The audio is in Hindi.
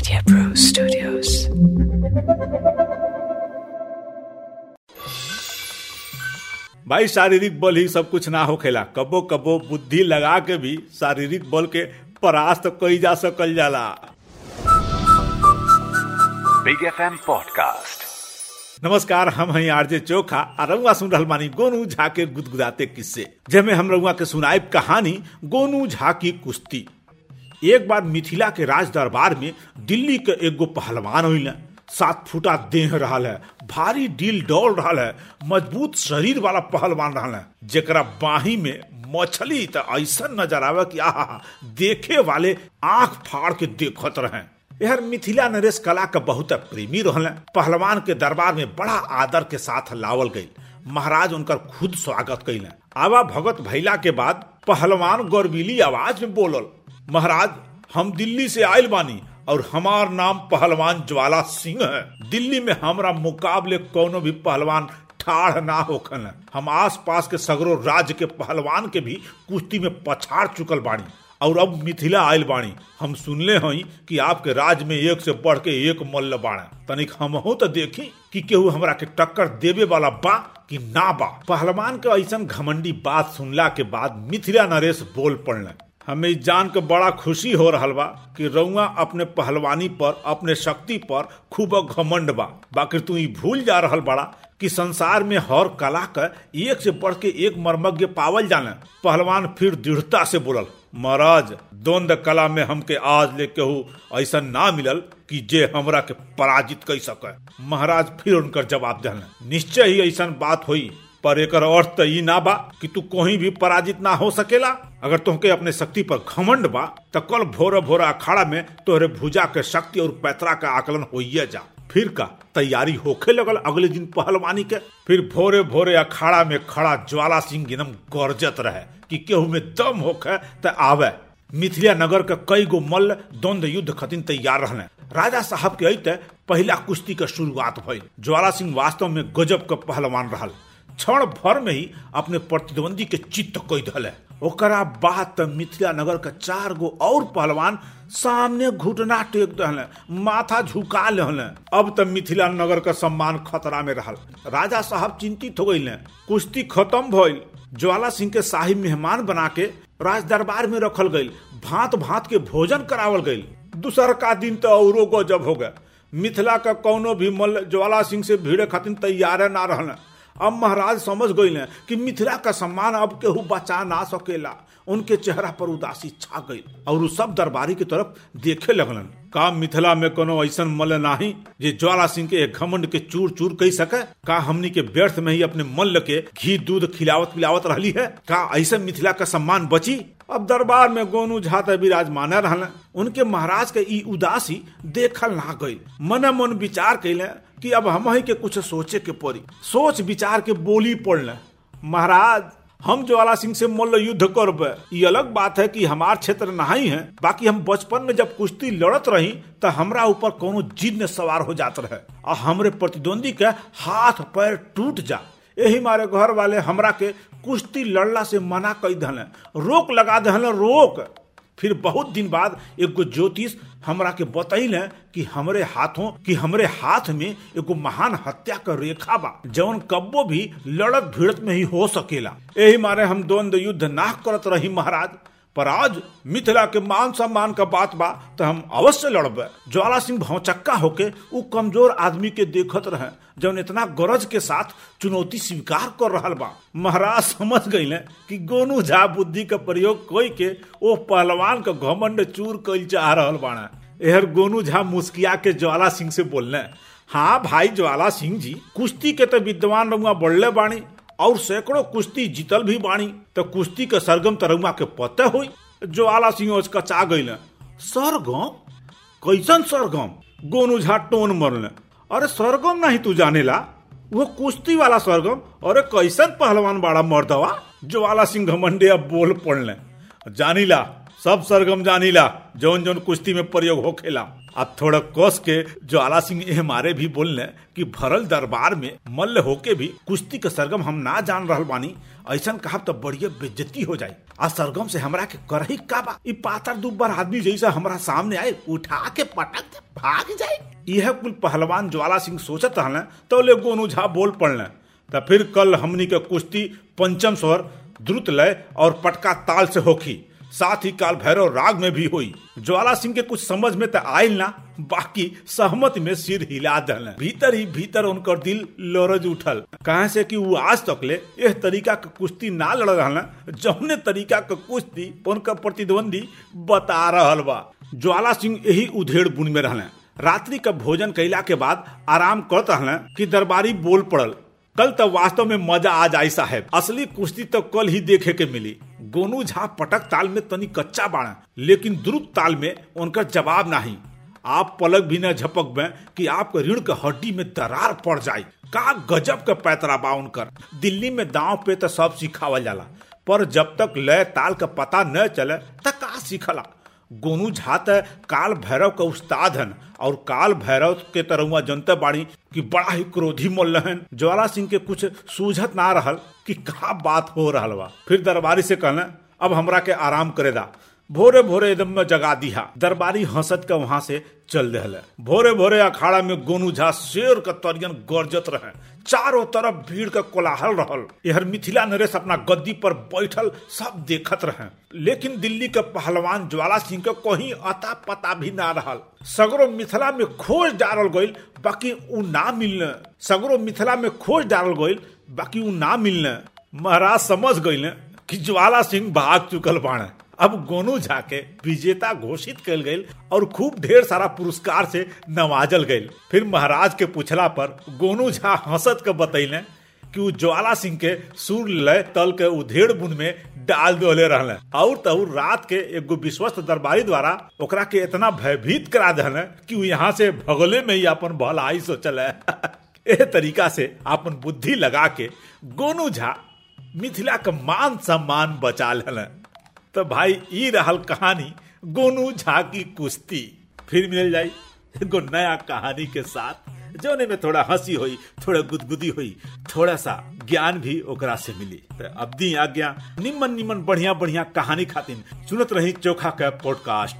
Media Pro Studios. भाई शारीरिक बल ही सब कुछ ना होखेला कबो कबो बुद्धि लगा के भी शारीरिक बल के परास्त कई जा सकल जाला। बिग एफ़ एम पॉडकास्ट नमस्कार हम हैं आरजे चोखा रउआ सुन रहल बानी गोनू झा के गुदगुदाते किस्से जेमे हम रउआ के सुनाइब कहानी गोनू झा की कुश्ती। एक बार मिथिला के राज दरबार में दिल्ली के एगो पहलवान हुई सात फुटा देह रहा है, भारी डील डौल रहा है, मज़बूत शरीर वाला पहलवान रहल है। जेकरा बाही में मछली तो ऐसा नज़र आवे कि आहा, देखे वाले आँख फाड़ के देखत रहे। यहर मिथिला नरेश कला का बहुत प्रेमी रहल पहलवान के दरबार में बड़ा आदर के साथ लावल गई महाराज उनकर खुद स्वागत कैल आवा भगत भैला के बाद पहलवान गौरबिली आवाज़ में बोलल महाराज, हम दिल्ली से आयल बानी और हमार नाम पहलवान ज्वाला सिंह है। दिल्ली में हमरा मुकाबले कोनो भी पहलवान ठाढ़ ना होखन। हम आस पास के सगरो राज्य के पहलवान के भी कुश्ती में पछाड़ चुकल बानी। और अब मिथिला आयल बाणी हम सुनले हई कि आपके राज में एक से बढ़ के एक मल्ल बाणे तनिक हम हो तो देखी कि केहू हमरा के टक्कर देवे वाला बा कि ना बा। पहलवान के ऐसा घमंडी बात सुनला के बाद मिथिला नरेश बोल पड़ने हमें जान के बड़ा खुशी हो रहा बा कि रउआ अपने पहलवानी पर, अपने शक्ति पर खूब घमंड बा। बाकी तू भूल जा रहा बड़ा कि संसार में हर कला का एक से बढ़ के एक मर्मज्ञ पावल जाने। पहलवान फिर दृढ़ता से बोलल, महाराज, द्वंद कला में हमके आज ले केहू ऐसा ना मिलल कि जे हमरा के पराजित कर सके। महाराज फिर उनकर जवाब देने निश्चय ही ऐसा बात हुई, पर एक अर्थ तो ना बा कि तू कहीं भी पराजित ना हो सकेला। अगर तुमके अपने शक्ति पर घमंड बा तो कल भोर भोर अखाड़ा में तोहरे भुजा के शक्ति और पैतरा का आकलन होइए जा। फिर का, तैयारी होखे लगल अगले दिन पहलवानी के। फिर भोरे भोरे अखाड़ा में खड़ा ज्वाला सिंह एकदम गरजत रहे कि केहू में दम होखे त आवे। मिथिला नगर के कई गो मल्ल द्वंद युद्ध खतिन तैयार रहने राजा साहब के अते पहला कुश्ती के शुरुआत भइल। ज्वाला सिंह वास्तव में गजब के पहलवान रहल। क्षण भर में ही अपने प्रतिद्वंदी के चित्त कोई धले। ओकरा बाद त मिथिला नगर के चार गो और पहलवान सामने घुटना टेक दहले माथा झुका लेहले अब त मिथिला नगर का सम्मान खतरा में रहल। राजा साहब चिंतित हो गई कुश्ती खत्म भइल। ज्वाला सिंह के शाही मेहमान बना के राज दरबार में रखल गई भांत भांत के भोजन करावल गई दूसर का दिन तो औरो गजब हो गए मिथिला का कोनो भी मल्ल ज्वाला सिंह से भीड़े खातिर तैयार ना रहना अब महाराज समझ गई कि मिथिला का सम्मान अब केहू बचा ना सकेला। उनके चेहरा पर उदासी छा गई और सब दरबारी की तरफ़ देखे लगलन। का मिथिला में कोनो ऐसा मल्ल नाही जे ज्वाला सिंह के घमंड के चूर चूर कही सके? का हमनी के व्यर्थ में ही अपने मल्ल के घी, दूध खिलावत पिलावत रही है? का ऐसे मिथिला का सम्मान बची? अब दरबार में गोनू झा विराजमान रहल उनके महाराज के ई उदासी देखल ना गई। मन मन विचार कैले कि अब हम ही के कुछ सोचे के पड़ी। सोच विचार के बोली पड़ले महाराज, हम ज्वाला सिंह से मल्ल युद्ध करब। ये अलग बात है कि हमार क्षेत्र नहीं है। बाकी हम बचपन में जब कुश्ती लड़त रही तो हमरा ऊपर कोनो जिद सवार हो जात रहे। और हमरे प्रतिद्वंदी के हाथ पैर टूट जा। यही मारे घर वाले हमरा के कुश्ती लड़ला से मना कर दहले रोक लगा दहले रोक। फिर बहुत दिन बाद एगो ज्योतिष हमरा के बतैल कि हमरे हाथों, कि हमरे हाथ में एगो महान हत्या का रेखा बा, जवन कब्बो भी लड़त भिड़त में ही हो सकेला। यही मारे हम द्वंद युद्ध ना करत रही, महाराज। पर आज मिथिला के मान सम्मान का बात बा तो हम अवश्य लड़बे। ज्वाला सिंह भौचक्का होके उ कमज़ोर आदमी के देखत रहे, जौन इतना गरज के साथ चुनौती स्वीकार कर रहा बा। महाराज समझ गई कि गोनू झा बुद्धि का प्रयोग कोई के ओ पहलवान का घमंड चूर कल चाह रहा बाड़ा। एहर गोनू झा मुस्किया के ज्वाला सिंह से बोलने हाँ भाई ज्वाला सिंह जी, कुश्ती के तो विद्वान रंगा बढ़ले बाणी। और सैकड़ों कुश्ती जीतल भी बाणी। तो कुश्ती के सरगम तरंगा के पते हुई। ज्वाला सिंह कचा गई सरगम? कैसन सरगम? गोनू झा टोन मरल। अरे सरगम नहीं तू जाने ला वो कुश्ती वाला सरगम। अरे कैसन पहलवान बाड़ा मर्दवा। ज्वाला सिंह घमंडे अब बोल जानी ला सब सरगम जानी ला जौन जौन कुश्ती में प्रयोग होखेला। अब थोड़ा कस के ज्वाला सिंह ये हमारे भी बोलने कि भरल दरबार में मल्ल होके भी कुश्ती के सरगम हम ना जान रहल बानी ऐसा कहा तो बढ़िया बेज्जती हो जाए। आ सरगम से हमरा के करही का बा? पातर दुब्बर आदमी जैसा हमरा सामने आए, उठा के पटक भाग जाए। यह कुल पहलवान ज्वाला सिंह सोचत रहले तो ले गोनू झा बोल पड़ले तो फिर कल हमनी के कुश्ती पंचम स्वर द्रुत लय और पटका ताल से होखी। साथ ही काल भैरव राग में भी हुई। ज्वाला सिंह के कुछ समझ में तो आयल ना, बाकी सहमत में सिर हिला दल भीतर ही भीतर उनकर दिल लोरज उठल। कहे से कि वो आज तक ले यह तरीका के कुश्ती ना लड़ रहा जौने तरीका के कुश्ती उनका प्रतिद्वंदी बता रहा बा। ज्वाला सिंह यही उधेड़ बुन में रहले रात्रि का भोजन कैला के बाद आराम करत रहले कि दरबारी बोल पड़ल। कल तो वास्तव में मज़ा आ जाई साहेब। असली कुश्ती तो कल ही देखे के मिली। गोनू झा पटक ताल में तनी कच्चा बाड़ा लेकिन द्रुत ताल में उनका जवाब नहीं। आप पलक भी न झपक में कि आपके रीढ़ के हड्डी में दरार पड़ जाए का गजब के पैतरा बा उनकर। दिल्ली में दांव पे तो सब सिखावल जाला, पर जब तक लय ताल का पता न चले त का सीखला। गोनू झा त काल भैरव का उस्ताद हन और काल भैरव के तरहुआ जनता बाड़ी कि बड़ा ही क्रोधी मोल हन ज्वाला सिंह के कुछ सूझत ना रहल कि कहा बात हो रहा बा। फिर दरबारी से कहना अब हमरा के आराम करे दा। भोरे भोरे एकदम में जगा दिया। दरबारी हंसत के वहाँ से चल दहले भोरे भोरे अखाड़ा में गोनू झा शेर का तरियन गरजत रहे। चारों तरफ़ भीड़ का कोलाहल रहल। यहर मिथिला नरेश अपना गद्दी पर बैठल सब देखत रहे। लेकिन दिल्ली के पहलवान ज्वाला सिंह के कहीं अता पता भी ना रहल। सगरो मिथिला में खोज डालल गईल बाकी उ ना मिलने। सगरो मिथिला में खोज डालल गईल बाकी उ ना मिलने। महाराज समझ गईल कि ज्वाला सिंह भाग चुकल बाणे अब गोनू झा के विजेता घोषित कल गई और खूब ढेर सारा पुरस्कार से नवाजल गई फिर महाराज के पूछला पर गोनू झा हंसत के बतैले कि ज्वाला सिंह के सुर लय तल के उधेड़ बुन में डाल दोले रहले। और तहु रात के एगो विश्वस्त दरबारी द्वारा ओकरा के इतना भयभीत करा दहले कि यहाँ से भगले में ही अपन भलाई सोचल है ए तरीका से अपन बुद्धि लगा के गोनू झा मिथिला के मान सम्मान बचा लेले। तो भाई ई रहल कहानी, गोनू झा की कुश्ती। फिर मिल जाई एगो नया कहानी के साथ। जोने में थोड़ा हँसी हुई, थोड़ा गुदगुदी हुई, थोड़ा सा ज्ञान भी ओकरा से मिली। तो अब दी आज्ञा निमन निमन बढ़िया बढ़िया कहानी खातिर सुनत रही चोखा के पॉडकास्ट